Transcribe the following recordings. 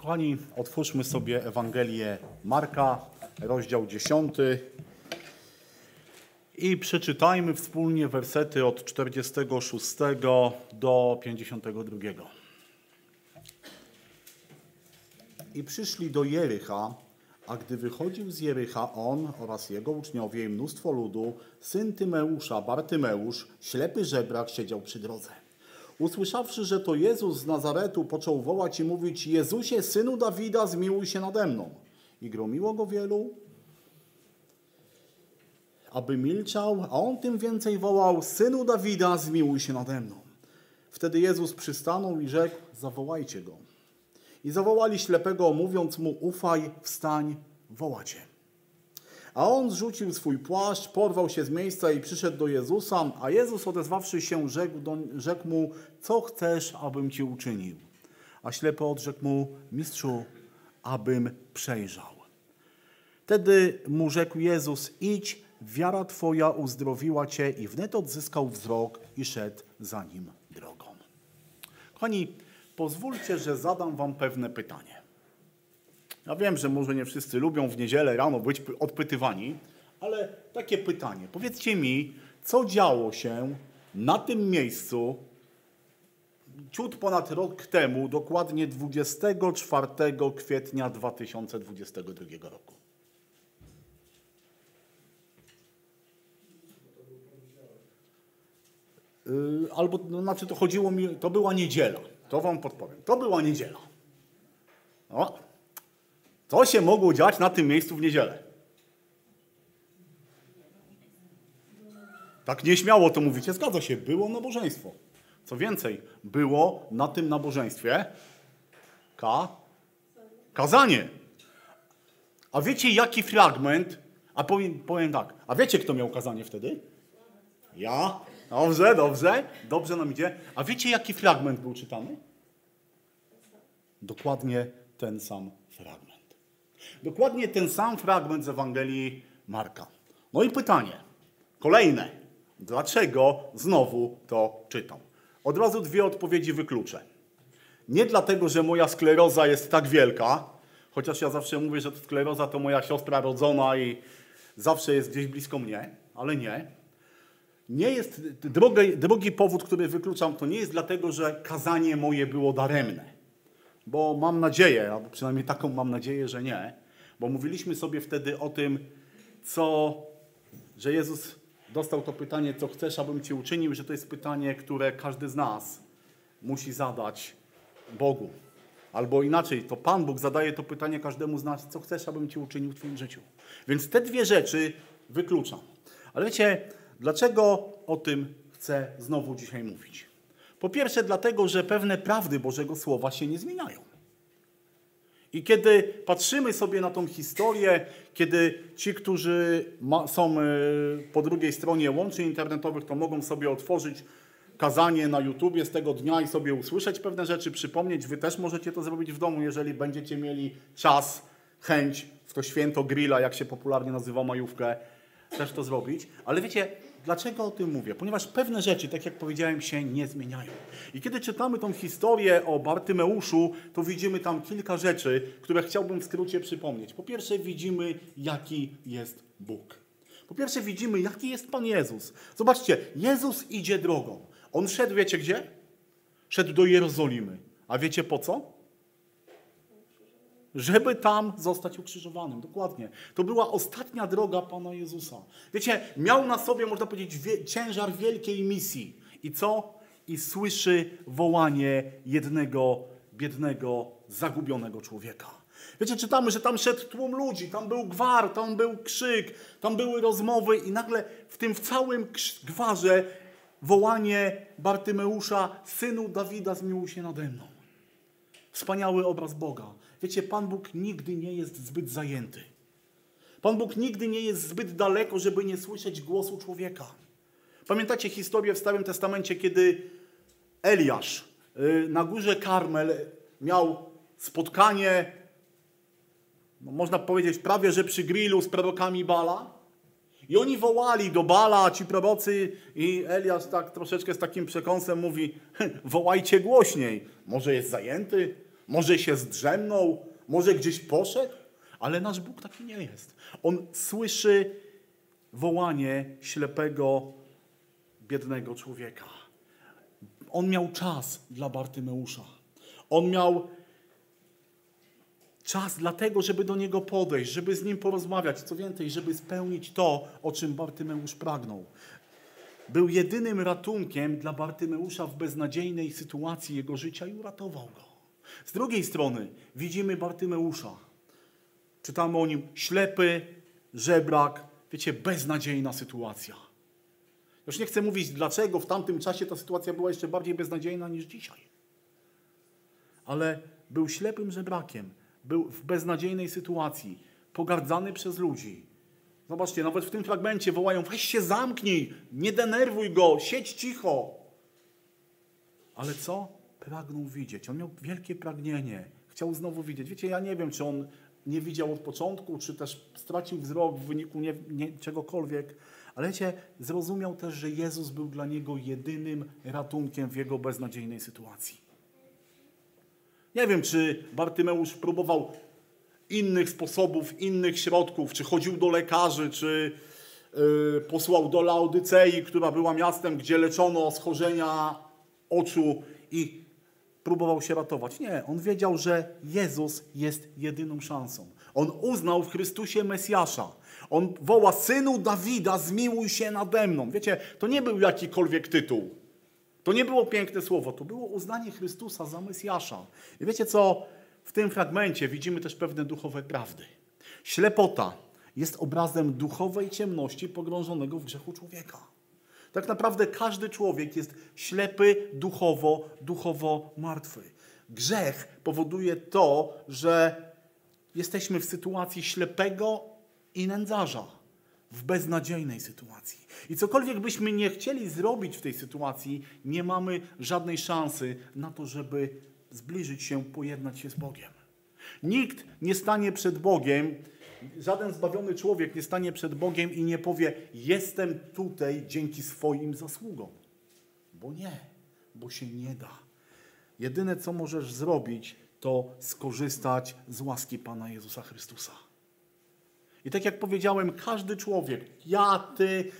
Kochani, otwórzmy sobie Ewangelię Marka, rozdział 10 i przeczytajmy wspólnie wersety od 46 do 52. I przyszli do Jericha, a gdy wychodził z Jericha on oraz jego uczniowie i mnóstwo ludu, syn Tymeusza, Bartymeusz, ślepy żebrak, siedział przy drodze. Usłyszawszy, że to Jezus z Nazaretu, począł wołać i mówić: Jezusie, synu Dawida, zmiłuj się nade mną. I gromiło go wielu, aby milczał, a on tym więcej wołał: Synu Dawida, zmiłuj się nade mną. Wtedy Jezus przystanął i rzekł: Zawołajcie go. I zawołali ślepego, mówiąc mu: Ufaj, wstań, woła cię. A on zrzucił swój płaszcz, porwał się z miejsca i przyszedł do Jezusa, a Jezus odezwawszy się rzekł, do, rzekł mu, co chcesz, abym ci uczynił? A ślepy odrzekł mu, mistrzu, abym przejrzał. Wtedy mu rzekł Jezus, idź, wiara twoja uzdrowiła cię i wnet odzyskał wzrok i szedł za nim drogą. Kochani, pozwólcie, że zadam wam pewne pytanie. Ja wiem, że może nie wszyscy lubią w niedzielę rano być odpytywani, ale takie pytanie. Powiedzcie mi, co działo się na tym miejscu ciut ponad rok temu, dokładnie 24 kwietnia 2022 roku? Yy, albo, no, znaczy to chodziło mi, to była niedziela. To wam podpowiem. To była niedziela. O, co się mogło dziać na tym miejscu w niedzielę? Tak nieśmiało to mówicie, zgadza się, było nabożeństwo. Co więcej, było na tym nabożeństwie ka, kazanie. A wiecie jaki fragment, a powiem, powiem tak, a wiecie kto miał kazanie wtedy? Ja. Dobrze, dobrze, dobrze nam idzie. A wiecie jaki fragment był czytany? Dokładnie ten sam fragment. Dokładnie ten sam fragment z Ewangelii Marka. No i pytanie, kolejne. Dlaczego znowu to czytam? Od razu dwie odpowiedzi wykluczę. Nie dlatego, że moja skleroza jest tak wielka, chociaż ja zawsze mówię, że skleroza to moja siostra rodzona i zawsze jest gdzieś blisko mnie, ale nie. Nie jest, drogi, powód, który wykluczam, to nie jest dlatego, że kazanie moje było daremne. Bo mam nadzieję, albo przynajmniej taką mam nadzieję, że nie bo mówiliśmy sobie wtedy o tym, co, że Jezus dostał to pytanie, co chcesz, abym Ci uczynił, że to jest pytanie, które każdy z nas musi zadać Bogu. Albo inaczej, to Pan Bóg zadaje to pytanie każdemu z nas, co chcesz, abym Ci uczynił w Twoim życiu. Więc te dwie rzeczy wykluczam. Ale wiecie, dlaczego o tym chcę znowu dzisiaj mówić? Po pierwsze, dlatego, że pewne prawdy Bożego Słowa się nie zmieniają. I kiedy patrzymy sobie na tą historię, kiedy ci, którzy są e, po drugiej stronie łączy internetowych, to mogą sobie otworzyć kazanie na YouTubie z tego dnia i sobie usłyszeć pewne rzeczy, przypomnieć. Wy też możecie to zrobić w domu, jeżeli będziecie mieli czas, chęć w to święto grilla, jak się popularnie nazywa majówkę, też to zrobić. Ale wiecie, Dlaczego o tym mówię? Ponieważ pewne rzeczy, tak jak powiedziałem, się nie zmieniają. I kiedy czytamy tą historię o Bartymeuszu, to widzimy tam kilka rzeczy, które chciałbym w skrócie przypomnieć. Po pierwsze, widzimy, jaki jest Bóg. Po pierwsze, widzimy, jaki jest Pan Jezus. Zobaczcie, Jezus idzie drogą. On szedł, wiecie gdzie? Szedł do Jerozolimy. A wiecie po co? Żeby tam zostać ukrzyżowanym. Dokładnie. To była ostatnia droga Pana Jezusa. Wiecie, miał na sobie, można powiedzieć, wie, ciężar wielkiej misji. I co? I słyszy wołanie jednego biednego, zagubionego człowieka. Wiecie, czytamy, że tam szedł tłum ludzi, tam był gwar, tam był krzyk, tam były rozmowy i nagle w tym całym gwarze wołanie Bartymeusza, synu Dawida, zmiłuj się nade mną. Wspaniały obraz Boga. Wiecie, Pan Bóg nigdy nie jest zbyt zajęty. Pan Bóg nigdy nie jest zbyt daleko, żeby nie słyszeć głosu człowieka. Pamiętacie historię w Starym Testamencie, kiedy Eliasz y, na górze Karmel miał spotkanie, no można powiedzieć prawie, że przy grillu z prorokami Bala. I oni wołali do Bala, ci prorocy, i Eliasz tak troszeczkę z takim przekąsem mówi: wołajcie głośniej. Może jest zajęty, Może się zdrzemnął, może gdzieś poszedł, ale nasz Bóg taki nie jest. On słyszy wołanie ślepego, biednego człowieka. On miał czas dla Bartymeusza. On miał czas dlatego, żeby do niego podejść, żeby z nim porozmawiać, co więcej, żeby spełnić to, o czym Bartymeusz pragnął. Był jedynym ratunkiem dla Bartymeusza w beznadziejnej sytuacji jego życia i uratował go. Z drugiej strony widzimy Bartymeusza. Czytamy o nim ślepy, żebrak, wiecie, beznadziejna sytuacja. Już nie chcę mówić, dlaczego w tamtym czasie ta sytuacja była jeszcze bardziej beznadziejna niż dzisiaj. Ale był ślepym żebrakiem, był w beznadziejnej sytuacji, pogardzany przez ludzi. Zobaczcie, nawet w tym fragmencie wołają: weź się zamknij, nie denerwuj go, siedź cicho. Ale co? Pragnął widzieć. On miał wielkie pragnienie. Chciał znowu widzieć. Wiecie, ja nie wiem, czy on nie widział od początku, czy też stracił wzrok w wyniku nie, nie, czegokolwiek. Ale wiecie, zrozumiał też, że Jezus był dla niego jedynym ratunkiem w jego beznadziejnej sytuacji. Nie wiem, czy Bartymeusz próbował innych sposobów, innych środków, czy chodził do lekarzy, czy yy, posłał do Laodycei, która była miastem, gdzie leczono schorzenia oczu i próbował się ratować. Nie, on wiedział, że Jezus jest jedyną szansą. On uznał w Chrystusie Mesjasza. On woła, synu Dawida, zmiłuj się nade mną. Wiecie, to nie był jakikolwiek tytuł. To nie było piękne słowo, to było uznanie Chrystusa za Mesjasza. I wiecie co? W tym fragmencie widzimy też pewne duchowe prawdy. Ślepota jest obrazem duchowej ciemności pogrążonego w grzechu człowieka. Tak naprawdę każdy człowiek jest ślepy duchowo, duchowo martwy. Grzech powoduje to, że jesteśmy w sytuacji ślepego i nędzarza, w beznadziejnej sytuacji. I cokolwiek byśmy nie chcieli zrobić w tej sytuacji, nie mamy żadnej szansy na to, żeby zbliżyć się, pojednać się z Bogiem. Nikt nie stanie przed Bogiem, żaden zbawiony człowiek nie stanie przed Bogiem i nie powie: Jestem tutaj dzięki swoim zasługom. Bo nie, bo się nie da. Jedyne, co możesz zrobić, to skorzystać z łaski Pana Jezusa Chrystusa. I tak jak powiedziałem, każdy człowiek, ja, ty,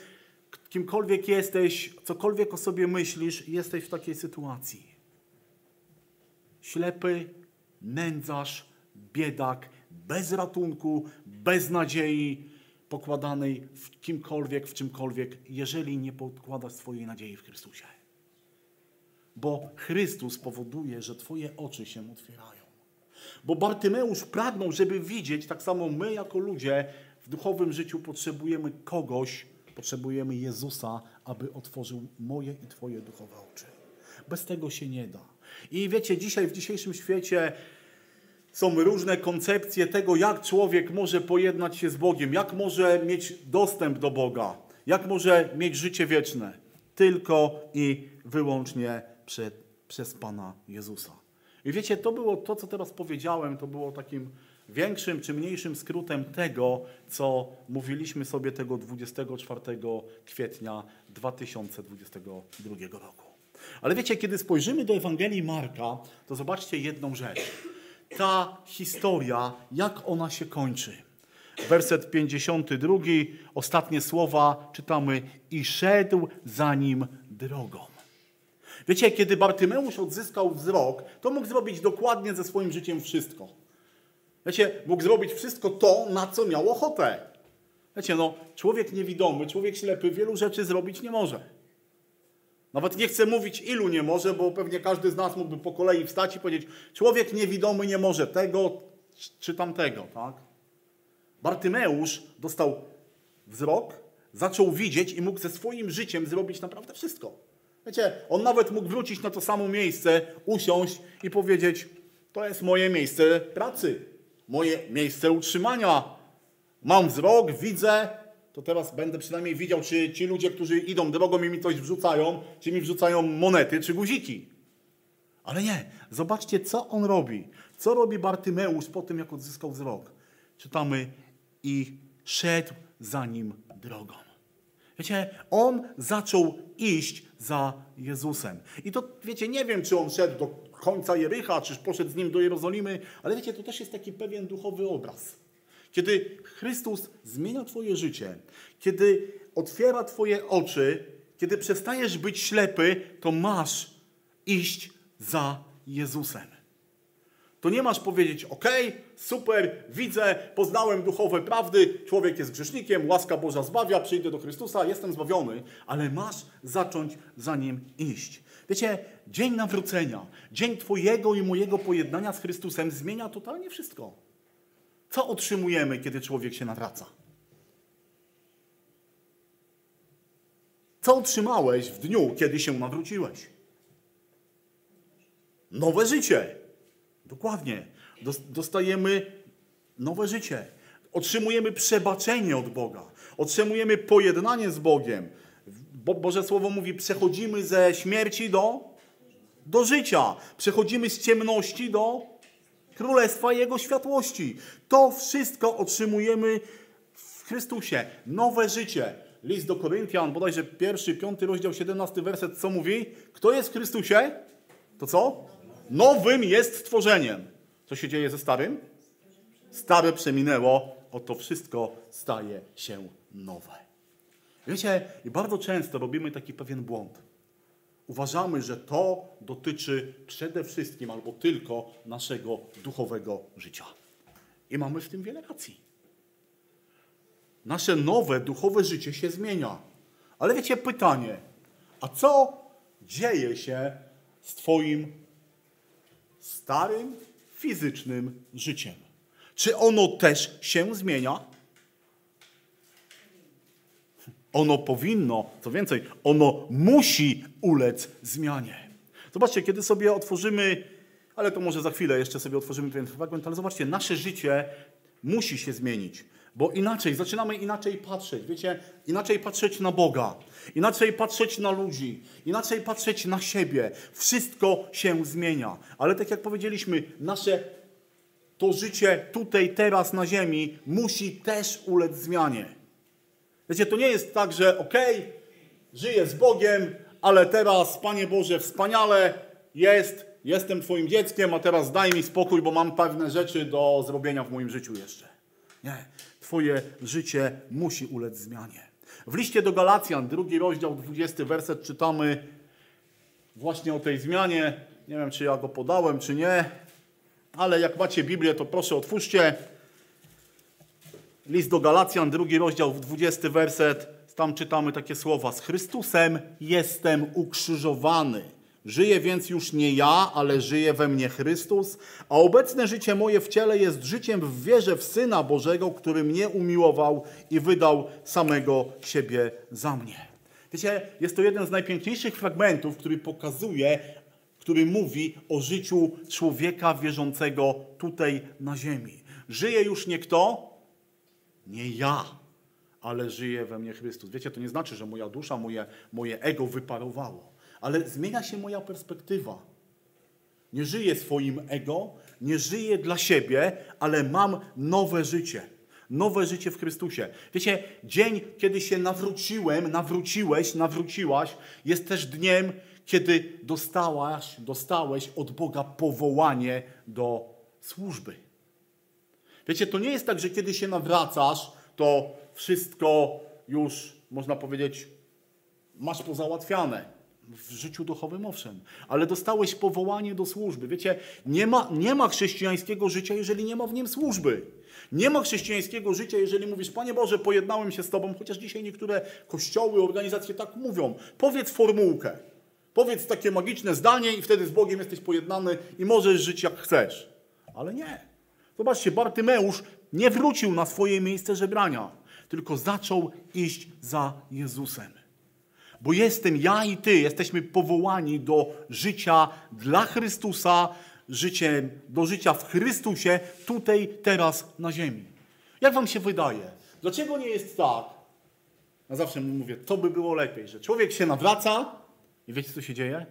kimkolwiek jesteś, cokolwiek o sobie myślisz, jesteś w takiej sytuacji. Ślepy, nędzarz, biedak, bez ratunku, bez nadziei pokładanej w kimkolwiek, w czymkolwiek, jeżeli nie pokładasz swojej nadziei w Chrystusie. Bo Chrystus powoduje, że Twoje oczy się otwierają. Bo Bartymeusz pragnął, żeby widzieć, tak samo my jako ludzie w duchowym życiu potrzebujemy kogoś, potrzebujemy Jezusa, aby otworzył moje i Twoje duchowe oczy. Bez tego się nie da. I wiecie, dzisiaj w dzisiejszym świecie są różne koncepcje tego, jak człowiek może pojednać się z Bogiem, jak może mieć dostęp do Boga, jak może mieć życie wieczne. Tylko i wyłącznie przed, przez Pana Jezusa. I wiecie, to było to, co teraz powiedziałem, to było takim większym czy mniejszym skrótem tego, co mówiliśmy sobie tego 24 kwietnia 2022 roku. Ale wiecie, kiedy spojrzymy do Ewangelii Marka, to zobaczcie jedną rzecz. Ta historia, jak ona się kończy. Werset 52, ostatnie słowa czytamy: I szedł za nim drogą. Wiecie, kiedy Bartymeusz odzyskał wzrok, to mógł zrobić dokładnie ze swoim życiem wszystko. Wiecie, mógł zrobić wszystko to, na co miał ochotę. Wiecie, no, człowiek niewidomy, człowiek ślepy wielu rzeczy zrobić nie może. Nawet nie chcę mówić, ilu nie może, bo pewnie każdy z nas mógłby po kolei wstać i powiedzieć: Człowiek niewidomy nie może tego czy tamtego, tak? Bartymeusz dostał wzrok, zaczął widzieć i mógł ze swoim życiem zrobić naprawdę wszystko. Wiecie, on nawet mógł wrócić na to samo miejsce, usiąść i powiedzieć: To jest moje miejsce pracy, moje miejsce utrzymania. Mam wzrok, widzę, to teraz będę przynajmniej widział, czy ci ludzie, którzy idą drogą i mi coś wrzucają, czy mi wrzucają monety, czy guziki. Ale nie. Zobaczcie, co on robi. Co robi Bartymeusz po tym, jak odzyskał wzrok. Czytamy i szedł za nim drogą. Wiecie, on zaczął iść za Jezusem. I to, wiecie, nie wiem, czy on szedł do końca Jericha, czyż poszedł z nim do Jerozolimy, ale wiecie, to też jest taki pewien duchowy obraz. Kiedy Chrystus zmienia Twoje życie, kiedy otwiera Twoje oczy, kiedy przestajesz być ślepy, to masz iść za Jezusem. To nie masz powiedzieć, ok, super, widzę, poznałem duchowe prawdy, człowiek jest grzesznikiem, łaska Boża zbawia, przyjdę do Chrystusa, jestem zbawiony, ale masz zacząć za Nim iść. Wiecie, dzień nawrócenia, dzień Twojego i mojego pojednania z Chrystusem zmienia totalnie wszystko. Co otrzymujemy, kiedy człowiek się nawraca? Co otrzymałeś w dniu, kiedy się nawróciłeś? Nowe życie. Dokładnie. Dostajemy nowe życie. Otrzymujemy przebaczenie od Boga. Otrzymujemy pojednanie z Bogiem. Bo Boże Słowo mówi, przechodzimy ze śmierci do, do życia. Przechodzimy z ciemności do Królestwa Jego światłości. To wszystko otrzymujemy w Chrystusie. Nowe życie. List do Koryntian, bodajże pierwszy, piąty rozdział, 17 werset, co mówi? Kto jest w Chrystusie? To co? Nowym jest stworzeniem. Co się dzieje ze starym? Stare przeminęło, oto wszystko staje się nowe. Wiecie, i bardzo często robimy taki pewien błąd. Uważamy, że to dotyczy przede wszystkim albo tylko naszego duchowego życia. I mamy w tym wiele racji. Nasze nowe duchowe życie się zmienia. Ale wiecie, pytanie, a co dzieje się z Twoim starym, fizycznym życiem? Czy ono też się zmienia? Ono powinno, co więcej, ono musi ulec zmianie. Zobaczcie, kiedy sobie otworzymy, ale to może za chwilę jeszcze sobie otworzymy pewien fragment, ale zobaczcie, nasze życie musi się zmienić. Bo inaczej, zaczynamy inaczej patrzeć, wiecie, inaczej patrzeć na Boga, inaczej patrzeć na ludzi, inaczej patrzeć na siebie. Wszystko się zmienia. Ale tak jak powiedzieliśmy, nasze to życie tutaj, teraz na ziemi musi też ulec zmianie. Wiecie, to nie jest tak, że okej, okay, żyję z Bogiem, ale teraz, Panie Boże, wspaniale jest, jestem Twoim dzieckiem, a teraz daj mi spokój, bo mam pewne rzeczy do zrobienia w moim życiu jeszcze. Nie. Twoje życie musi ulec zmianie. W liście do Galacjan, drugi rozdział, 20 werset, czytamy właśnie o tej zmianie. Nie wiem, czy ja go podałem, czy nie, ale jak macie Biblię, to proszę otwórzcie. List do Galacjan, drugi rozdział, 20 werset. Tam czytamy takie słowa: Z Chrystusem jestem ukrzyżowany. Żyję więc już nie ja, ale żyje we mnie Chrystus, a obecne życie moje w ciele jest życiem w wierze w Syna Bożego, który mnie umiłował i wydał samego siebie za mnie. Wiecie, jest to jeden z najpiękniejszych fragmentów, który pokazuje, który mówi o życiu człowieka wierzącego tutaj na ziemi. Żyje już nie kto? Nie ja, ale żyje we mnie Chrystus. Wiecie, to nie znaczy, że moja dusza, moje, moje ego wyparowało ale zmienia się moja perspektywa. Nie żyję swoim ego, nie żyję dla siebie, ale mam nowe życie. Nowe życie w Chrystusie. Wiecie, dzień, kiedy się nawróciłem, nawróciłeś, nawróciłaś, jest też dniem, kiedy dostałaś, dostałeś od Boga powołanie do służby. Wiecie, to nie jest tak, że kiedy się nawracasz, to wszystko już, można powiedzieć, masz pozałatwiane w życiu duchowym owszem, ale dostałeś powołanie do służby. Wiecie, nie ma, nie ma chrześcijańskiego życia, jeżeli nie ma w nim służby. Nie ma chrześcijańskiego życia, jeżeli mówisz, Panie Boże, pojednałem się z Tobą, chociaż dzisiaj niektóre kościoły, organizacje tak mówią. Powiedz formułkę, powiedz takie magiczne zdanie i wtedy z Bogiem jesteś pojednany i możesz żyć jak chcesz. Ale nie. Zobaczcie, Bartymeusz nie wrócił na swoje miejsce żebrania, tylko zaczął iść za Jezusem. Bo jestem ja i ty, jesteśmy powołani do życia dla Chrystusa, do życia w Chrystusie, tutaj, teraz, na ziemi. Jak wam się wydaje? Dlaczego nie jest tak? Ja zawsze mówię, to by było lepiej, że człowiek się nawraca i wiecie, co się dzieje?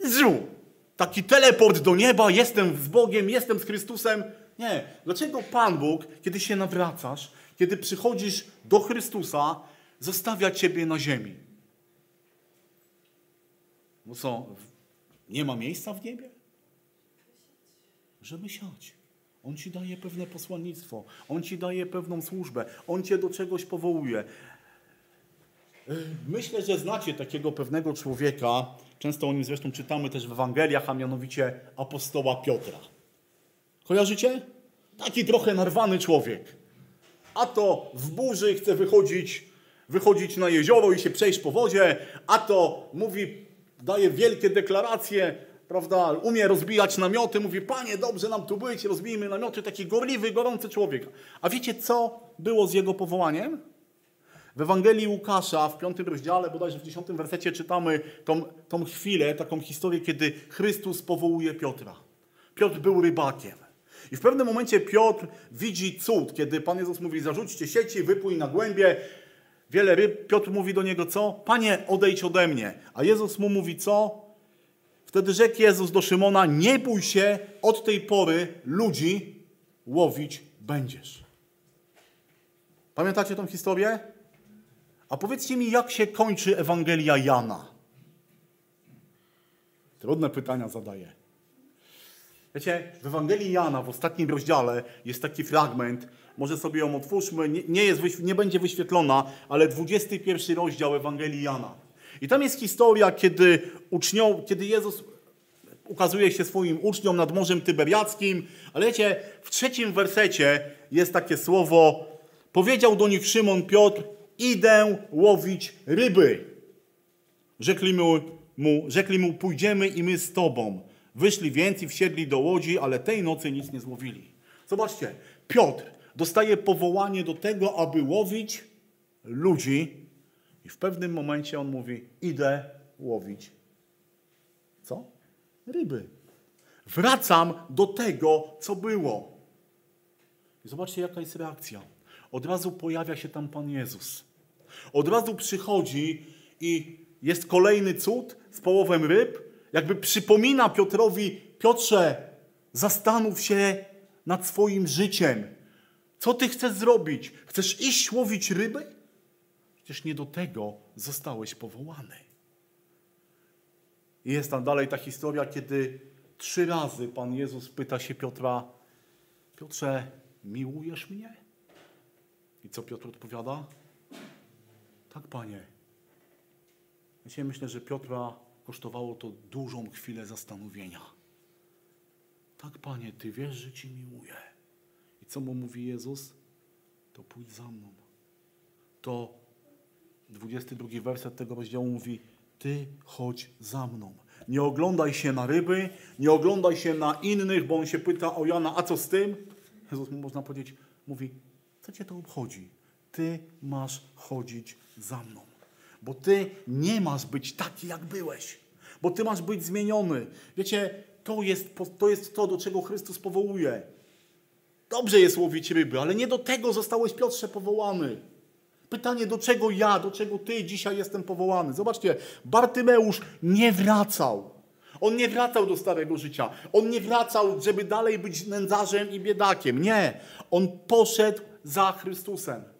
Zru! Taki teleport do nieba, jestem z Bogiem, jestem z Chrystusem. Nie. Dlaczego Pan Bóg, kiedy się nawracasz, kiedy przychodzisz do Chrystusa, zostawia ciebie na ziemi. No co? Nie ma miejsca w niebie? Żeby siać. On ci daje pewne posłannictwo, on ci daje pewną służbę, on cię do czegoś powołuje. Myślę, że znacie takiego pewnego człowieka, często o nim zresztą czytamy też w Ewangeliach, a mianowicie apostoła Piotra. Kojarzycie? Taki trochę narwany człowiek. A to w burzy chce wychodzić, wychodzić na jezioro i się przejść po wodzie, a to mówi, daje wielkie deklaracje, prawda, umie rozbijać namioty, mówi, panie, dobrze nam tu być, rozbijmy namioty, taki gorliwy, gorący człowiek. A wiecie, co było z jego powołaniem? W Ewangelii Łukasza, w piątym rozdziale, bodajże w dziesiątym wersecie czytamy tą, tą chwilę, taką historię, kiedy Chrystus powołuje Piotra. Piotr był rybakiem. I w pewnym momencie Piotr widzi cud, kiedy Pan Jezus mówi, zarzućcie sieci, wypłyń na głębie, wiele ryb. Piotr mówi do niego, co? Panie, odejdź ode mnie. A Jezus mu mówi, co? Wtedy rzekł Jezus do Szymona, nie bój się, od tej pory ludzi łowić będziesz. Pamiętacie tą historię? A powiedzcie mi, jak się kończy Ewangelia Jana? Trudne pytania zadaję. Wiecie, w Ewangelii Jana, w ostatnim rozdziale, jest taki fragment, może sobie ją otwórzmy, nie, nie, jest, nie będzie wyświetlona, ale 21 rozdział Ewangelii Jana. I tam jest historia, kiedy, ucznią, kiedy Jezus ukazuje się swoim uczniom nad Morzem Tyberiackim, ale wiecie, w trzecim wersecie jest takie słowo, powiedział do nich Szymon Piotr, idę łowić ryby. Rzekli mu, mu, rzekli mu, pójdziemy i my z tobą. Wyszli więc i wsiedli do łodzi, ale tej nocy nic nie złowili. Zobaczcie, Piotr dostaje powołanie do tego, aby łowić ludzi i w pewnym momencie on mówi, idę łowić. Co? Ryby. Wracam do tego, co było. I zobaczcie, jaka jest reakcja. Od razu pojawia się tam Pan Jezus. Od razu przychodzi i jest kolejny cud z połowem ryb, jakby przypomina Piotrowi, Piotrze, zastanów się nad swoim życiem. Co ty chcesz zrobić? Chcesz iść łowić ryby? Przecież nie do tego zostałeś powołany. I jest tam dalej ta historia, kiedy trzy razy Pan Jezus pyta się Piotra, Piotrze, miłujesz mnie? I co Piotr odpowiada? Tak, Panie. Dzisiaj myślę, że Piotra kosztowało to dużą chwilę zastanowienia. Tak, Panie, Ty wiesz, że Ci miłuję. I co mu mówi Jezus? To pójdź za mną. To 22 werset tego rozdziału mówi, Ty chodź za mną. Nie oglądaj się na ryby, nie oglądaj się na innych, bo on się pyta o Jana, a co z tym? Jezus mu można powiedzieć, mówi, co Cię to obchodzi? Ty masz chodzić za mną. Bo Ty nie masz być taki, jak byłeś. Bo Ty masz być zmieniony. Wiecie, to jest, to jest to, do czego Chrystus powołuje. Dobrze jest łowić ryby, ale nie do tego zostałeś, Piotrze, powołany. Pytanie, do czego ja, do czego Ty dzisiaj jestem powołany. Zobaczcie, Bartymeusz nie wracał. On nie wracał do starego życia. On nie wracał, żeby dalej być nędzarzem i biedakiem. Nie. On poszedł za Chrystusem.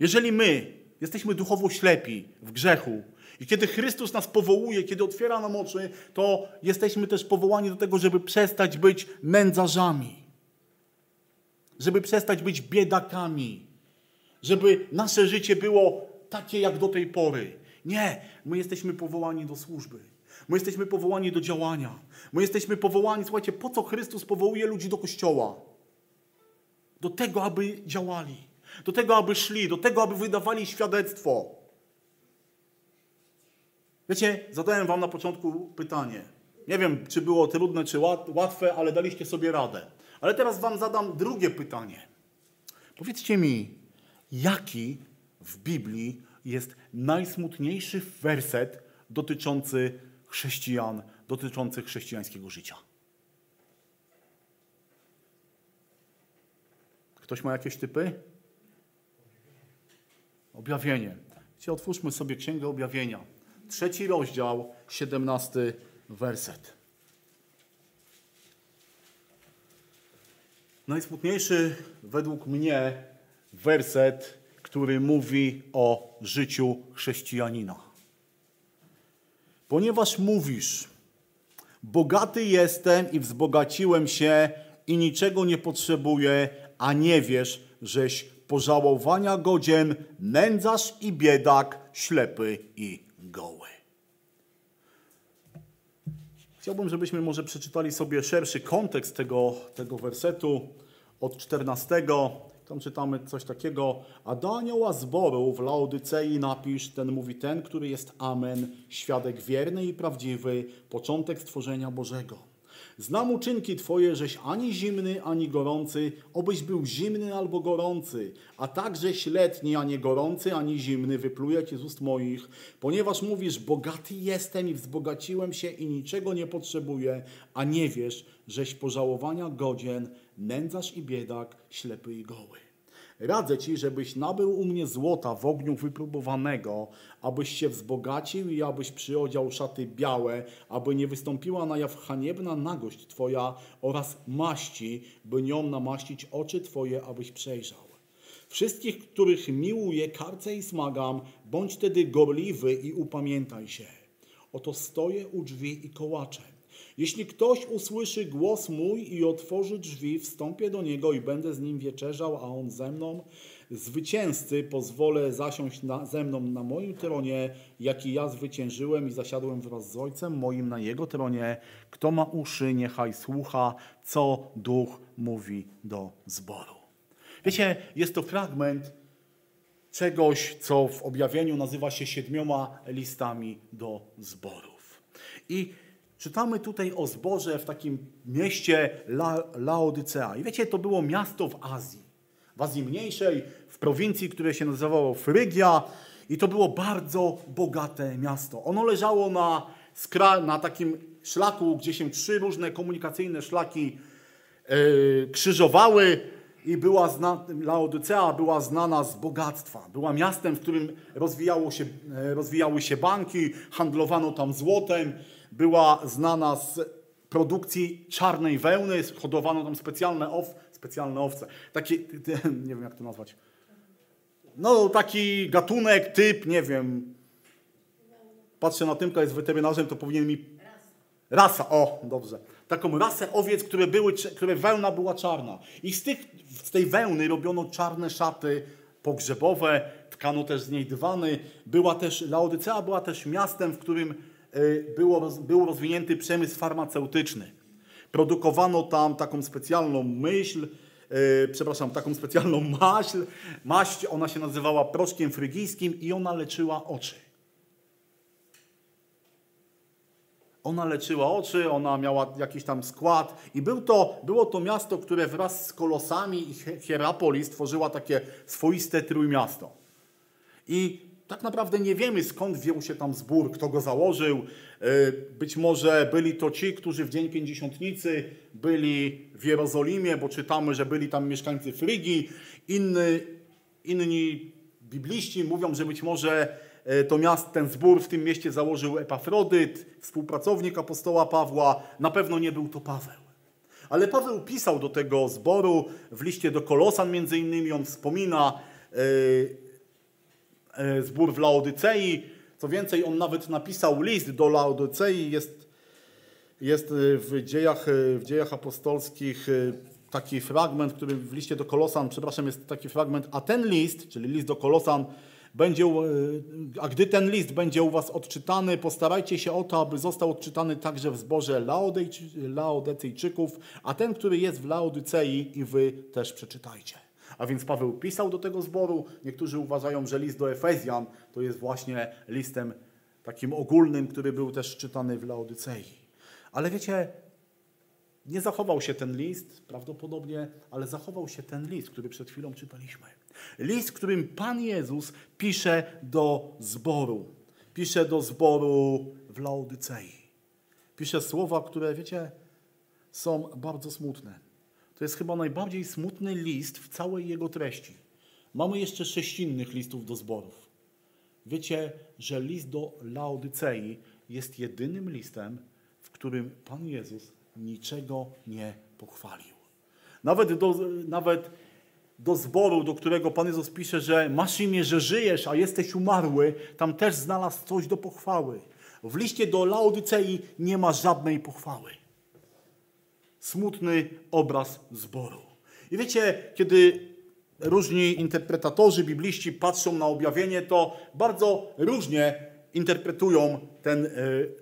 Jeżeli my jesteśmy duchowo ślepi w grzechu i kiedy Chrystus nas powołuje, kiedy otwiera nam oczy, to jesteśmy też powołani do tego, żeby przestać być nędzarzami. Żeby przestać być biedakami. Żeby nasze życie było takie jak do tej pory. Nie, my jesteśmy powołani do służby. My jesteśmy powołani do działania. My jesteśmy powołani, słuchajcie, po co Chrystus powołuje ludzi do kościoła? Do tego, aby działali do tego, aby szli, do tego, aby wydawali świadectwo. Wiecie, zadałem wam na początku pytanie. Nie wiem, czy było trudne, czy łatwe, ale daliście sobie radę. Ale teraz wam zadam drugie pytanie. Powiedzcie mi, jaki w Biblii jest najsmutniejszy werset dotyczący chrześcijan, dotyczący chrześcijańskiego życia? Ktoś ma jakieś typy? Objawienie. Dzisiaj otwórzmy sobie Księgę Objawienia. Trzeci rozdział, siedemnasty werset. Najsmutniejszy według mnie werset, który mówi o życiu chrześcijanina. Ponieważ mówisz, Bogaty jestem i wzbogaciłem się i niczego nie potrzebuję, a nie wiesz, żeś pożałowania godzien, nędzarz i biedak, ślepy i goły. Chciałbym, żebyśmy może przeczytali sobie szerszy kontekst tego, tego wersetu od 14. Tam czytamy coś takiego. A do anioła zboru w Laodycei napisz, ten mówi ten, który jest Amen, świadek wierny i prawdziwy, początek stworzenia Bożego. Znam uczynki Twoje, żeś ani zimny, ani gorący, obyś był zimny albo gorący, a takżeś letni, a nie gorący, ani zimny, wypluję Cię z ust moich, ponieważ mówisz, bogaty jestem i wzbogaciłem się i niczego nie potrzebuję, a nie wiesz, żeś pożałowania godzien, nędzarz i biedak, ślepy i goły. Radzę ci, żebyś nabył u mnie złota w ogniu wypróbowanego, abyś się wzbogacił i abyś przyodział szaty białe, aby nie wystąpiła na jaw haniebna nagość twoja oraz maści, by nią namaścić oczy twoje, abyś przejrzał. Wszystkich, których miłuję, karcę i smagam, bądź tedy gorliwy i upamiętaj się. Oto stoję u drzwi i kołaczę. Jeśli ktoś usłyszy głos mój i otworzy drzwi, wstąpię do niego i będę z nim wieczerzał, a on ze mną. Zwycięzcy pozwolę zasiąść na, ze mną na moim tronie, jaki ja zwyciężyłem i zasiadłem wraz z Ojcem moim na jego tronie. Kto ma uszy, niechaj słucha, co Duch mówi do zboru. Wiecie, jest to fragment czegoś, co w objawieniu nazywa się siedmioma listami do zborów. I Czytamy tutaj o zborze w takim mieście La Laodycea. I wiecie, to było miasto w Azji. W Azji Mniejszej, w prowincji, które się nazywało Frygia. I to było bardzo bogate miasto. Ono leżało na, na takim szlaku, gdzie się trzy różne komunikacyjne szlaki yy, krzyżowały i była Laodycea była znana z bogactwa. Była miastem, w którym rozwijało się, e, rozwijały się banki, handlowano tam złotem, była znana z produkcji czarnej wełny, hodowano tam specjalne, ow, specjalne owce. Taki, nie wiem jak to nazwać. No taki gatunek, typ, nie wiem. Patrzę na Tymka, jest weterynarzem, to powinien mi... Rasa, o, dobrze. Taką rasę owiec, które, były, które wełna była czarna. I z, tych, z tej wełny robiono czarne szaty pogrzebowe, tkano też z niej dywany. Była też, Laodycea była też miastem, w którym było, był rozwinięty przemysł farmaceutyczny. Produkowano tam taką specjalną myśl, yy, przepraszam, taką specjalną maść. Maść, ona się nazywała proszkiem frygijskim i ona leczyła oczy. Ona leczyła oczy, ona miała jakiś tam skład i był to, było to miasto, które wraz z Kolosami i Hierapolis tworzyła takie swoiste trójmiasto. I tak naprawdę nie wiemy skąd wziął się tam zbór, kto go założył. E, być może byli to ci, którzy w Dzień Pięćdziesiątnicy byli w Jerozolimie, bo czytamy, że byli tam mieszkańcy Frygii. Inny, inni bibliści mówią, że być może e, to miast, ten zbór w tym mieście założył Epafrodyt, współpracownik apostoła Pawła. Na pewno nie był to Paweł. Ale Paweł pisał do tego zboru w liście do Kolosan między innymi, on wspomina E, zbór w Laodycei. Co więcej, on nawet napisał list do Laodycei. Jest, jest e, w, dziejach, e, w dziejach apostolskich taki fragment, który w liście do Kolosan, przepraszam, jest taki fragment, a ten list, czyli list do Kolosan, będzie, a gdy ten list będzie u was odczytany, postarajcie się o to, aby został odczytany także w zborze Laodycejczyków, a ten, który jest w Laodycei i wy też przeczytajcie. A więc Paweł pisał do tego zboru. Niektórzy uważają, że list do Efezjan to jest właśnie listem takim ogólnym, który był też czytany w Laodycei. Ale wiecie, nie zachował się ten list, prawdopodobnie, ale zachował się ten list, który przed chwilą czytaliśmy. List, którym Pan Jezus pisze do zboru. Pisze do zboru w Laodycei. Pisze słowa, które, wiecie, są bardzo smutne. To jest chyba najbardziej smutny list w całej jego treści. Mamy jeszcze sześć innych listów do zborów. Wiecie, że list do Laodycei jest jedynym listem, w którym Pan Jezus niczego nie pochwalił. Nawet do, nawet do zboru, do którego Pan Jezus pisze, że masz imię, że żyjesz, a jesteś umarły, tam też znalazł coś do pochwały. W liście do Laodycei nie ma żadnej pochwały. Smutny obraz zboru. I wiecie, kiedy różni interpretatorzy, bibliści patrzą na objawienie, to bardzo różnie interpretują ten, e,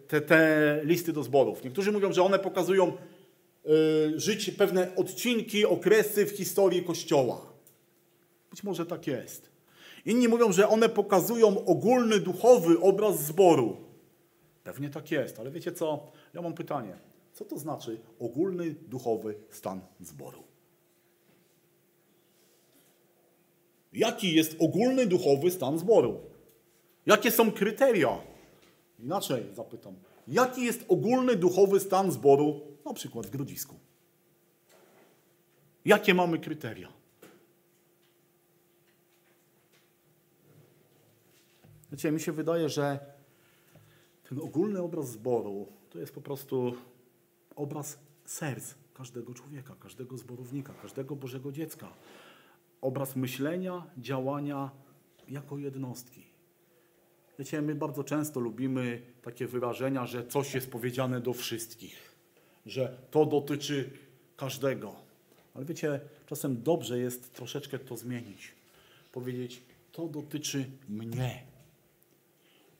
te, te listy do zborów. Niektórzy mówią, że one pokazują e, życie, pewne odcinki, okresy w historii Kościoła. Być może tak jest. Inni mówią, że one pokazują ogólny, duchowy obraz zboru. Pewnie tak jest, ale wiecie co? Ja mam pytanie. Co to znaczy ogólny, duchowy stan zboru? Jaki jest ogólny, duchowy stan zboru? Jakie są kryteria? Inaczej zapytam. Jaki jest ogólny, duchowy stan zboru, na przykład w Grodzisku? Jakie mamy kryteria? Wiecie, mi się wydaje, że ten ogólny obraz zboru to jest po prostu obraz serc każdego człowieka, każdego zborownika, każdego Bożego dziecka. Obraz myślenia, działania jako jednostki. Wiecie, my bardzo często lubimy takie wyrażenia, że coś jest powiedziane do wszystkich, że to dotyczy każdego. Ale wiecie, czasem dobrze jest troszeczkę to zmienić. Powiedzieć, to dotyczy mnie.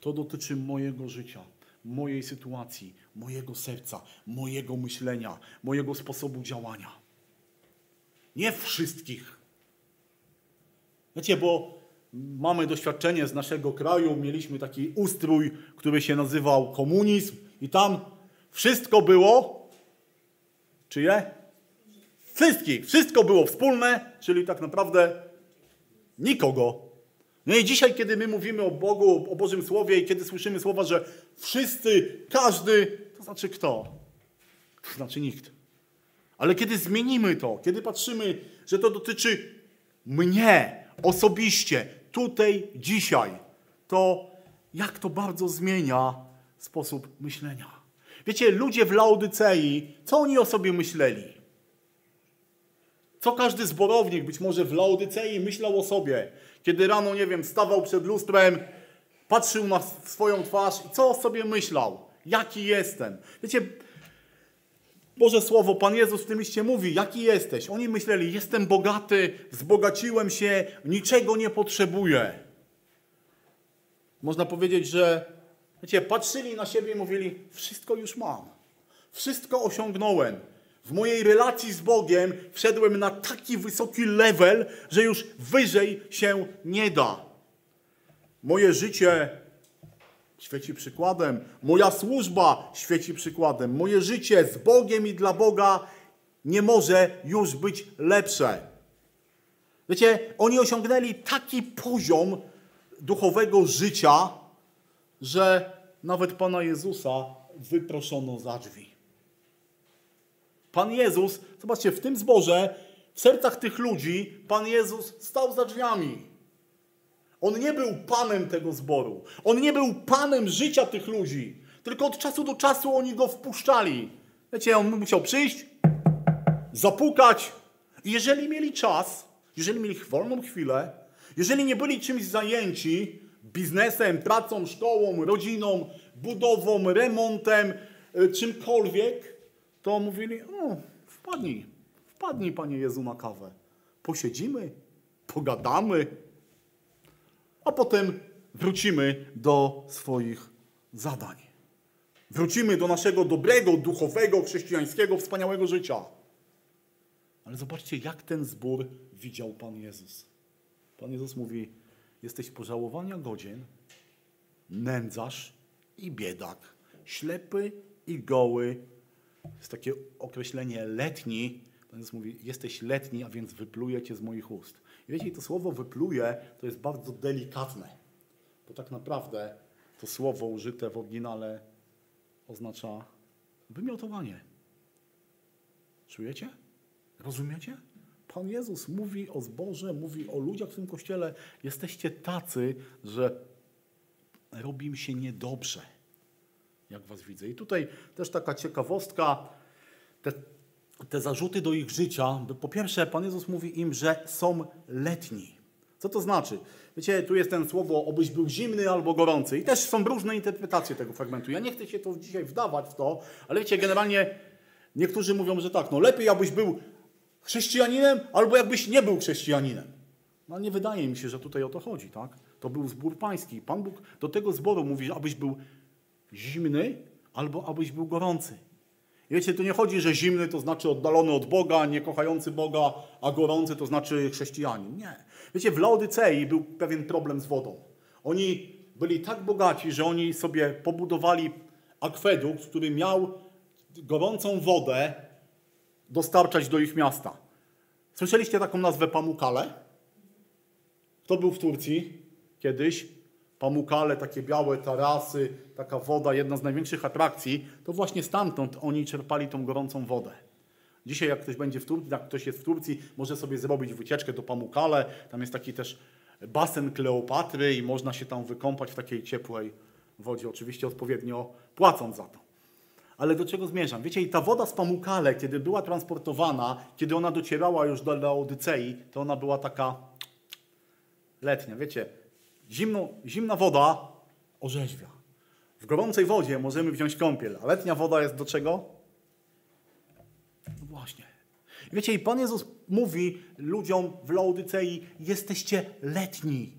To dotyczy mojego życia, mojej sytuacji, mojego serca, mojego myślenia, mojego sposobu działania. Nie wszystkich. Wiecie, bo mamy doświadczenie z naszego kraju, mieliśmy taki ustrój, który się nazywał komunizm i tam wszystko było czyje? Wszystkich. Wszystko było wspólne, czyli tak naprawdę nikogo no i dzisiaj, kiedy my mówimy o Bogu, o Bożym Słowie i kiedy słyszymy słowa, że wszyscy, każdy, to znaczy kto? To znaczy nikt. Ale kiedy zmienimy to, kiedy patrzymy, że to dotyczy mnie osobiście, tutaj, dzisiaj, to jak to bardzo zmienia sposób myślenia. Wiecie, ludzie w Laodycei, co oni o sobie myśleli? Co każdy zborownik, być może w Laodycei, myślał o sobie? Kiedy rano, nie wiem, stawał przed lustrem, patrzył na swoją twarz i co sobie myślał? Jaki jestem? Wiecie, Boże Słowo, Pan Jezus w tym liście mówi, jaki jesteś? Oni myśleli, jestem bogaty, wzbogaciłem się, niczego nie potrzebuję. Można powiedzieć, że wiecie, patrzyli na siebie i mówili, wszystko już mam. Wszystko osiągnąłem. W mojej relacji z Bogiem wszedłem na taki wysoki level, że już wyżej się nie da. Moje życie świeci przykładem, moja służba świeci przykładem, moje życie z Bogiem i dla Boga nie może już być lepsze. Wiecie, oni osiągnęli taki poziom duchowego życia, że nawet Pana Jezusa wyproszono za drzwi. Pan Jezus, zobaczcie, w tym zborze, w sercach tych ludzi, Pan Jezus stał za drzwiami. On nie był panem tego zboru. On nie był panem życia tych ludzi. Tylko od czasu do czasu oni go wpuszczali. Wiecie, on musiał przyjść, zapukać. I jeżeli mieli czas, jeżeli mieli wolną chwilę, jeżeli nie byli czymś zajęci, biznesem, pracą, szkołą, rodziną, budową, remontem, y, czymkolwiek, to mówili, o, wpadnij, wpadnij Panie Jezu na kawę. Posiedzimy, pogadamy, a potem wrócimy do swoich zadań. Wrócimy do naszego dobrego, duchowego, chrześcijańskiego, wspaniałego życia. Ale zobaczcie, jak ten zbór widział Pan Jezus. Pan Jezus mówi, jesteś pożałowania godzien, nędzarz i biedak, ślepy i goły, jest takie określenie letni. Pan Jezus mówi, jesteś letni, a więc wypluję cię z moich ust. I wiecie, to słowo wypluje to jest bardzo delikatne, bo tak naprawdę to słowo użyte w oryginale oznacza wymiotowanie. Czujecie? Rozumiecie? Pan Jezus mówi o zboże, mówi o ludziach w tym kościele. Jesteście tacy, że robi mi się niedobrze jak was widzę. I tutaj też taka ciekawostka, te, te zarzuty do ich życia. Po pierwsze, Pan Jezus mówi im, że są letni. Co to znaczy? Wiecie, tu jest ten słowo, obyś był zimny albo gorący. I też są różne interpretacje tego fragmentu. Ja nie chcę się to dzisiaj wdawać w to, ale wiecie, generalnie niektórzy mówią, że tak, no lepiej abyś był chrześcijaninem, albo jakbyś nie był chrześcijaninem. No nie wydaje mi się, że tutaj o to chodzi, tak? To był zbór pański. Pan Bóg do tego zboru mówi, abyś był zimny, albo abyś był gorący. Wiecie, tu nie chodzi, że zimny to znaczy oddalony od Boga, nie kochający Boga, a gorący to znaczy chrześcijanin. Nie. Wiecie, w Laodycei był pewien problem z wodą. Oni byli tak bogaci, że oni sobie pobudowali akwedukt, który miał gorącą wodę dostarczać do ich miasta. Słyszeliście taką nazwę Pamukale? Kto był w Turcji kiedyś? Pamukale, takie białe tarasy, taka woda, jedna z największych atrakcji, to właśnie stamtąd oni czerpali tą gorącą wodę. Dzisiaj jak ktoś będzie w Turcji, jak ktoś jest w Turcji, może sobie zrobić wycieczkę do Pamukale. Tam jest taki też basen Kleopatry i można się tam wykąpać w takiej ciepłej wodzie, oczywiście odpowiednio płacąc za to. Ale do czego zmierzam? Wiecie, i ta woda z Pamukale, kiedy była transportowana, kiedy ona docierała już do Laodycei, to ona była taka letnia. Wiecie, zimno, zimna woda orzeźwia. W gorącej wodzie możemy wziąć kąpiel, a letnia woda jest do czego? No właśnie. Wiecie, i Pan Jezus mówi ludziom w Laodycei, jesteście letni.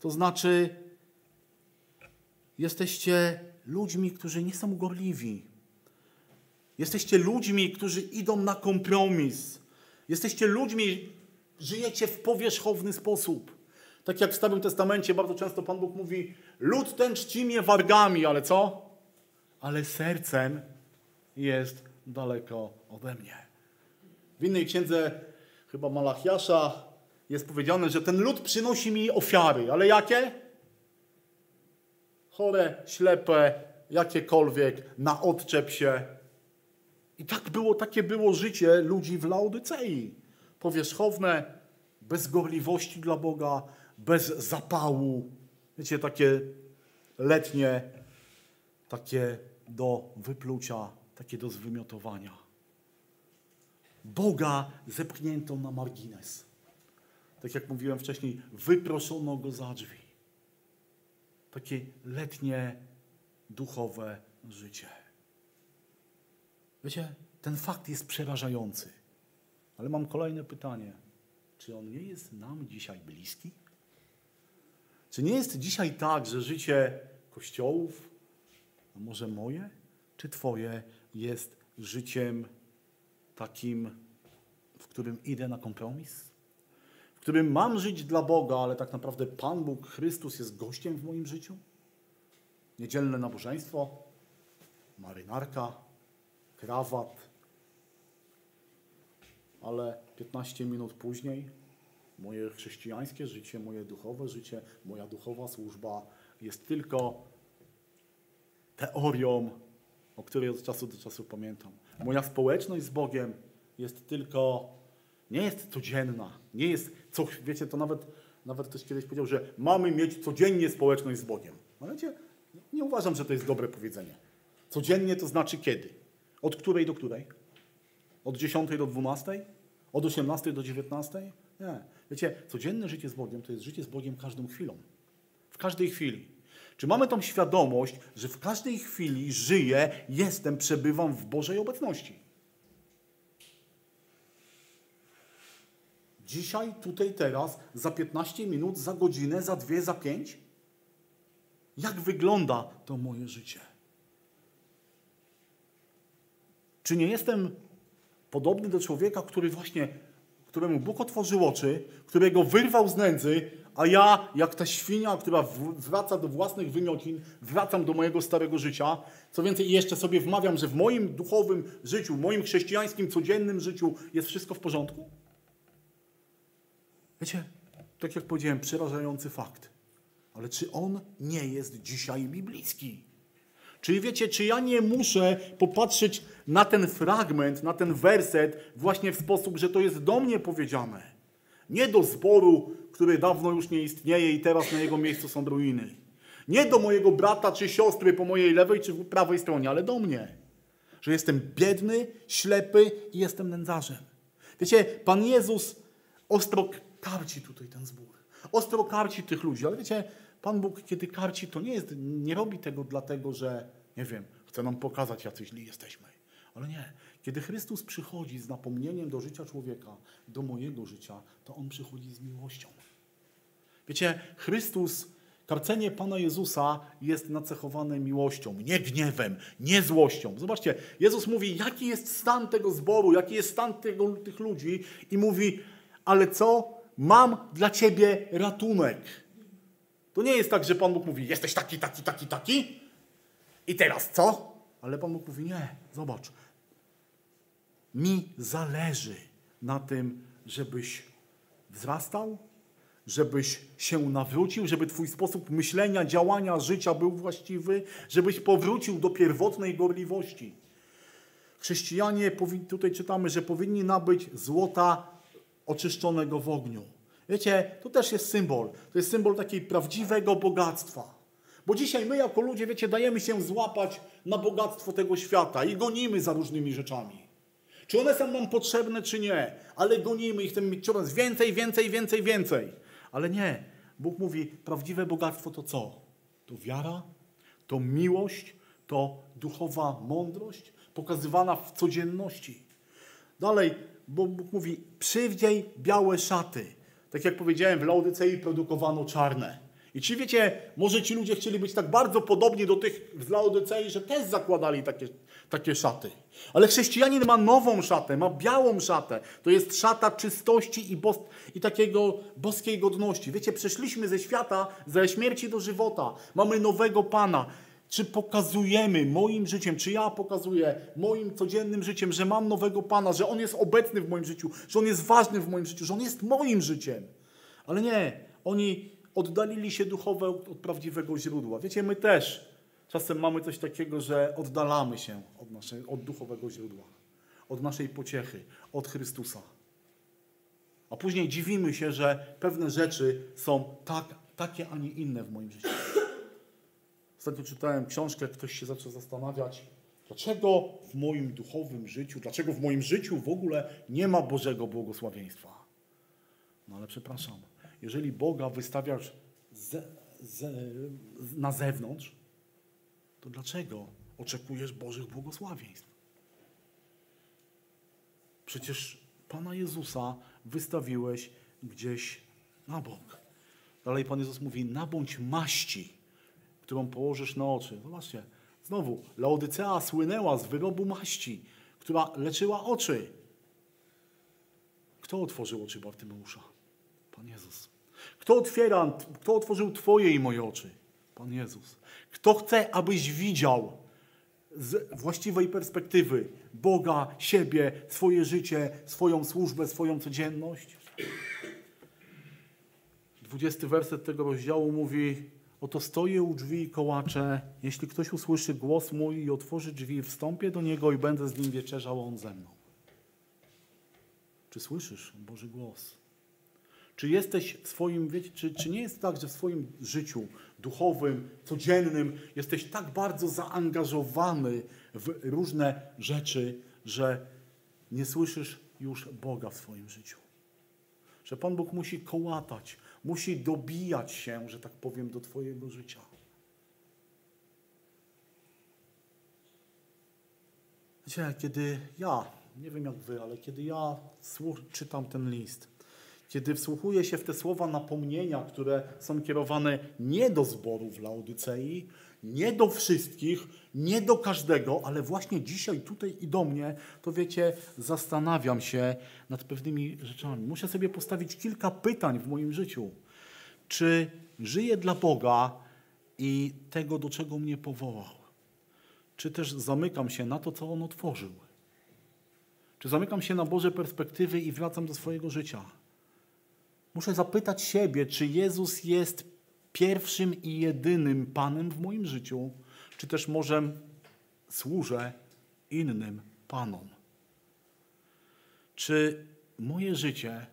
To znaczy, jesteście ludźmi, którzy nie są gorliwi. Jesteście ludźmi, którzy idą na kompromis. Jesteście ludźmi, żyjecie w powierzchowny sposób. Tak jak w Starym Testamencie bardzo często Pan Bóg mówi, lud ten czci mnie wargami, ale co? Ale sercem jest daleko ode mnie. W innej księdze, chyba Malachiasza, jest powiedziane, że ten lud przynosi mi ofiary. Ale jakie? Chore, ślepe, jakiekolwiek, na odczep się. I tak było, takie było życie ludzi w Laodycei. Powierzchowne, bez gorliwości dla Boga, bez zapału. Wiecie, takie letnie, takie do wyplucia, takie do zwymiotowania. Boga zepchnięto na margines. Tak jak mówiłem wcześniej, wyproszono go za drzwi. Takie letnie, duchowe życie. Wiecie, ten fakt jest przerażający. Ale mam kolejne pytanie. Czy on nie jest nam dzisiaj bliski? Czy nie jest dzisiaj tak, że życie kościołów, a może moje, czy Twoje, jest życiem takim, w którym idę na kompromis? W którym mam żyć dla Boga, ale tak naprawdę Pan Bóg, Chrystus jest gościem w moim życiu? Niedzielne nabożeństwo, marynarka, krawat, ale 15 minut później moje chrześcijańskie życie, moje duchowe życie, moja duchowa służba jest tylko teorią, o której od czasu do czasu pamiętam. Moja społeczność z Bogiem jest tylko, nie jest codzienna, nie jest, co, wiecie, to nawet, nawet ktoś kiedyś powiedział, że mamy mieć codziennie społeczność z Bogiem. Ale wiecie, nie uważam, że to jest dobre powiedzenie. Codziennie to znaczy kiedy? Od której do której? Od 10 do 12? Od 18 do 19? Nie. Wiecie, codzienne życie z Bogiem to jest życie z Bogiem każdą chwilą. W każdej chwili. Czy mamy tą świadomość, że w każdej chwili żyję, jestem, przebywam w Bożej obecności? Dzisiaj, tutaj, teraz, za 15 minut, za godzinę, za dwie, za pięć? Jak wygląda to moje życie? Czy nie jestem podobny do człowieka, który właśnie któremu Bóg otworzył oczy, którego wyrwał z nędzy, a ja, jak ta świnia, która wraca do własnych wymiocin, wracam do mojego starego życia. Co więcej, jeszcze sobie wmawiam, że w moim duchowym życiu, w moim chrześcijańskim, codziennym życiu jest wszystko w porządku? Wiecie, tak jak powiedziałem, przerażający fakt. Ale czy on nie jest dzisiaj biblijski? Czyli wiecie, czy ja nie muszę popatrzeć na ten fragment, na ten werset właśnie w sposób, że to jest do mnie powiedziane. Nie do zboru, który dawno już nie istnieje i teraz na jego miejscu są ruiny. Nie do mojego brata czy siostry po mojej lewej czy prawej stronie, ale do mnie. Że jestem biedny, ślepy i jestem nędzarzem. Wiecie, Pan Jezus ostro karci tutaj ten zbór. Ostro karci tych ludzi, ale wiecie, Pan Bóg, kiedy karci, to nie, jest, nie robi tego dlatego, że, nie wiem, chce nam pokazać, jacyś źli jesteśmy. Ale nie. Kiedy Chrystus przychodzi z napomnieniem do życia człowieka, do mojego życia, to On przychodzi z miłością. Wiecie, Chrystus, karcenie Pana Jezusa jest nacechowane miłością, nie gniewem, nie złością. Zobaczcie, Jezus mówi, jaki jest stan tego zboru, jaki jest stan tego, tych ludzi i mówi, ale co? Mam dla Ciebie ratunek. To nie jest tak, że Pan Bóg mówi, jesteś taki, taki, taki, taki i teraz co? Ale Pan Bóg mówi, nie, zobacz, mi zależy na tym, żebyś wzrastał, żebyś się nawrócił, żeby Twój sposób myślenia, działania, życia był właściwy, żebyś powrócił do pierwotnej gorliwości. Chrześcijanie, tutaj czytamy, że powinni nabyć złota oczyszczonego w ogniu. Wiecie, to też jest symbol. To jest symbol takiej prawdziwego bogactwa. Bo dzisiaj my jako ludzie, wiecie, dajemy się złapać na bogactwo tego świata i gonimy za różnymi rzeczami. Czy one są nam potrzebne, czy nie, ale gonimy i chcemy mieć coraz więcej, więcej, więcej, więcej. Ale nie. Bóg mówi, prawdziwe bogactwo to co? To wiara, to miłość, to duchowa mądrość pokazywana w codzienności. Dalej, bo Bóg mówi, przywdziej białe szaty. Tak jak powiedziałem, w Laodycei produkowano czarne. I ci wiecie, może ci ludzie chcieli być tak bardzo podobni do tych z Laodycei, że też zakładali takie, takie szaty. Ale chrześcijanin ma nową szatę, ma białą szatę. To jest szata czystości i, bos i takiego boskiej godności. Wiecie, przeszliśmy ze świata, ze śmierci do żywota. Mamy nowego Pana. Czy pokazujemy moim życiem, czy ja pokazuję moim codziennym życiem, że mam nowego Pana, że On jest obecny w moim życiu, że On jest ważny w moim życiu, że On jest moim życiem. Ale nie, oni oddalili się duchowo od prawdziwego źródła. Wiecie, my też czasem mamy coś takiego, że oddalamy się od, naszej, od duchowego źródła, od naszej pociechy, od Chrystusa. A później dziwimy się, że pewne rzeczy są tak, takie, a nie inne w moim życiu. Ostatnio czytałem książkę, ktoś się zaczął zastanawiać, dlaczego w moim duchowym życiu, dlaczego w moim życiu w ogóle nie ma Bożego błogosławieństwa. No ale przepraszam, jeżeli Boga wystawiasz na zewnątrz, to dlaczego oczekujesz Bożych błogosławieństw? Przecież Pana Jezusa wystawiłeś gdzieś na bok. Dalej Pan Jezus mówi, nabądź maści, którą położysz na oczy. Zobaczcie, znowu, Laodycea słynęła z wyrobu maści, która leczyła oczy. Kto otworzył oczy Bartymeusza? Pan Jezus. Kto otwiera, kto otworzył Twoje i moje oczy? Pan Jezus. Kto chce, abyś widział z właściwej perspektywy Boga, siebie, swoje życie, swoją służbę, swoją codzienność? Dwudziesty werset tego rozdziału mówi: Oto stoję u drzwi i kołaczę. Jeśli ktoś usłyszy głos mój i otworzy drzwi, wstąpię do niego i będę z nim wieczerzał, on ze mną. Czy słyszysz Boży głos? Czy jesteś w swoim, wiecie, czy, czy nie jest tak, że w swoim życiu duchowym, codziennym jesteś tak bardzo zaangażowany w różne rzeczy, że nie słyszysz już Boga w swoim życiu? Że Pan Bóg musi kołatać, musi dobijać się, że tak powiem, do Twojego życia. Wiecie, kiedy ja, nie wiem jak Wy, ale kiedy ja czytam ten list, kiedy wsłuchuję się w te słowa napomnienia, które są kierowane nie do zboru w Laodycei, nie do wszystkich, nie do każdego, ale właśnie dzisiaj tutaj i do mnie, to wiecie, zastanawiam się nad pewnymi rzeczami. Muszę sobie postawić kilka pytań w moim życiu. Czy żyję dla Boga i tego, do czego mnie powołał? Czy też zamykam się na to, co On otworzył? Czy zamykam się na Boże perspektywy i wracam do swojego życia? Muszę zapytać siebie, czy Jezus jest pierwszym i jedynym Panem w moim życiu, czy też może służę innym Panom. Czy moje życie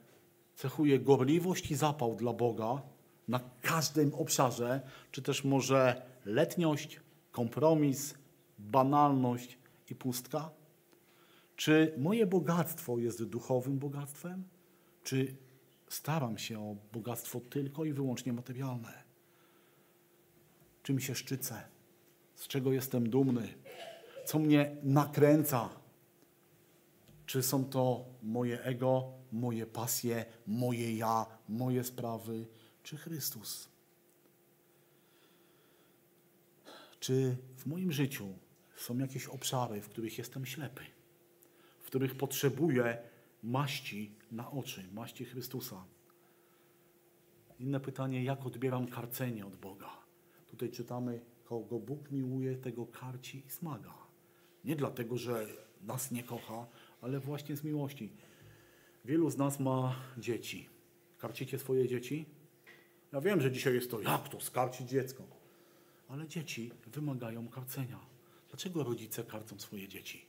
cechuje gorliwość i zapał dla Boga na każdym obszarze, czy też może letniość, kompromis, banalność i pustka? Czy moje bogactwo jest duchowym bogactwem? Czy staram się o bogactwo tylko i wyłącznie materialne. Czym się szczycę? Z czego jestem dumny? Co mnie nakręca? Czy są to moje ego, moje pasje, moje ja, moje sprawy, czy Chrystus? Czy w moim życiu są jakieś obszary, w których jestem ślepy, w których potrzebuję maści na oczy, maści Chrystusa? Inne pytanie, jak odbieram karcenie od Boga? Tutaj czytamy, kogo Bóg miłuje, tego karci i smaga. Nie dlatego, że nas nie kocha, ale właśnie z miłości. Wielu z nas ma dzieci. Karcicie swoje dzieci? Ja wiem, że dzisiaj jest to, jak to skarcić dziecko? Ale dzieci wymagają karcenia. Dlaczego rodzice karcą swoje dzieci?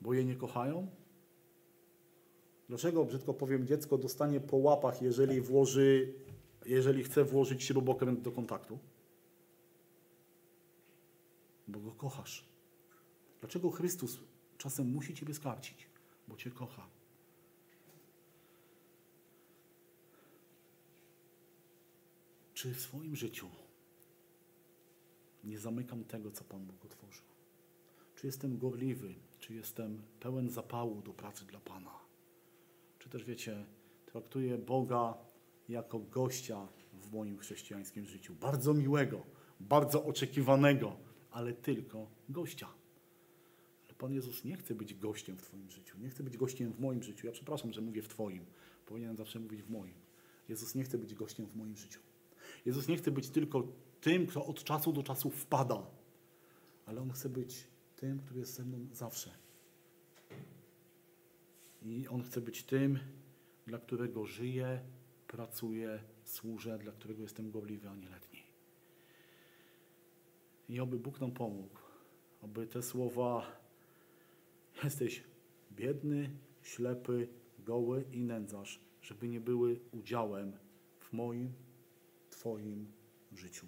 Bo je nie kochają? Dlaczego, brzydko powiem, dziecko dostanie po łapach, jeżeli włoży, jeżeli chce włożyć śrubokręt do kontaktu? Bo go kochasz. Dlaczego Chrystus czasem musi Ciebie skarcić? Bo Cię kocha. Czy w swoim życiu nie zamykam tego, co Pan Bóg otworzył? Czy jestem gorliwy? Czy jestem pełen zapału do pracy dla Pana? Czy też, wiecie, traktuję Boga jako gościa w moim chrześcijańskim życiu? Bardzo miłego, bardzo oczekiwanego, ale tylko gościa. Ale Pan Jezus nie chce być gościem w Twoim życiu. Nie chce być gościem w moim życiu. Ja przepraszam, że mówię w Twoim. Powinienem zawsze mówić w moim. Jezus nie chce być gościem w moim życiu. Jezus nie chce być tylko tym, kto od czasu do czasu wpada, ale On chce być tym, który jest ze mną zawsze. I On chce być tym, dla którego żyję, pracuję, służę, dla którego jestem gorliwy, a nie letni. I oby Bóg nam pomógł, aby te słowa jesteś biedny, ślepy, goły i nędzarz, żeby nie były udziałem w moim, Twoim życiu.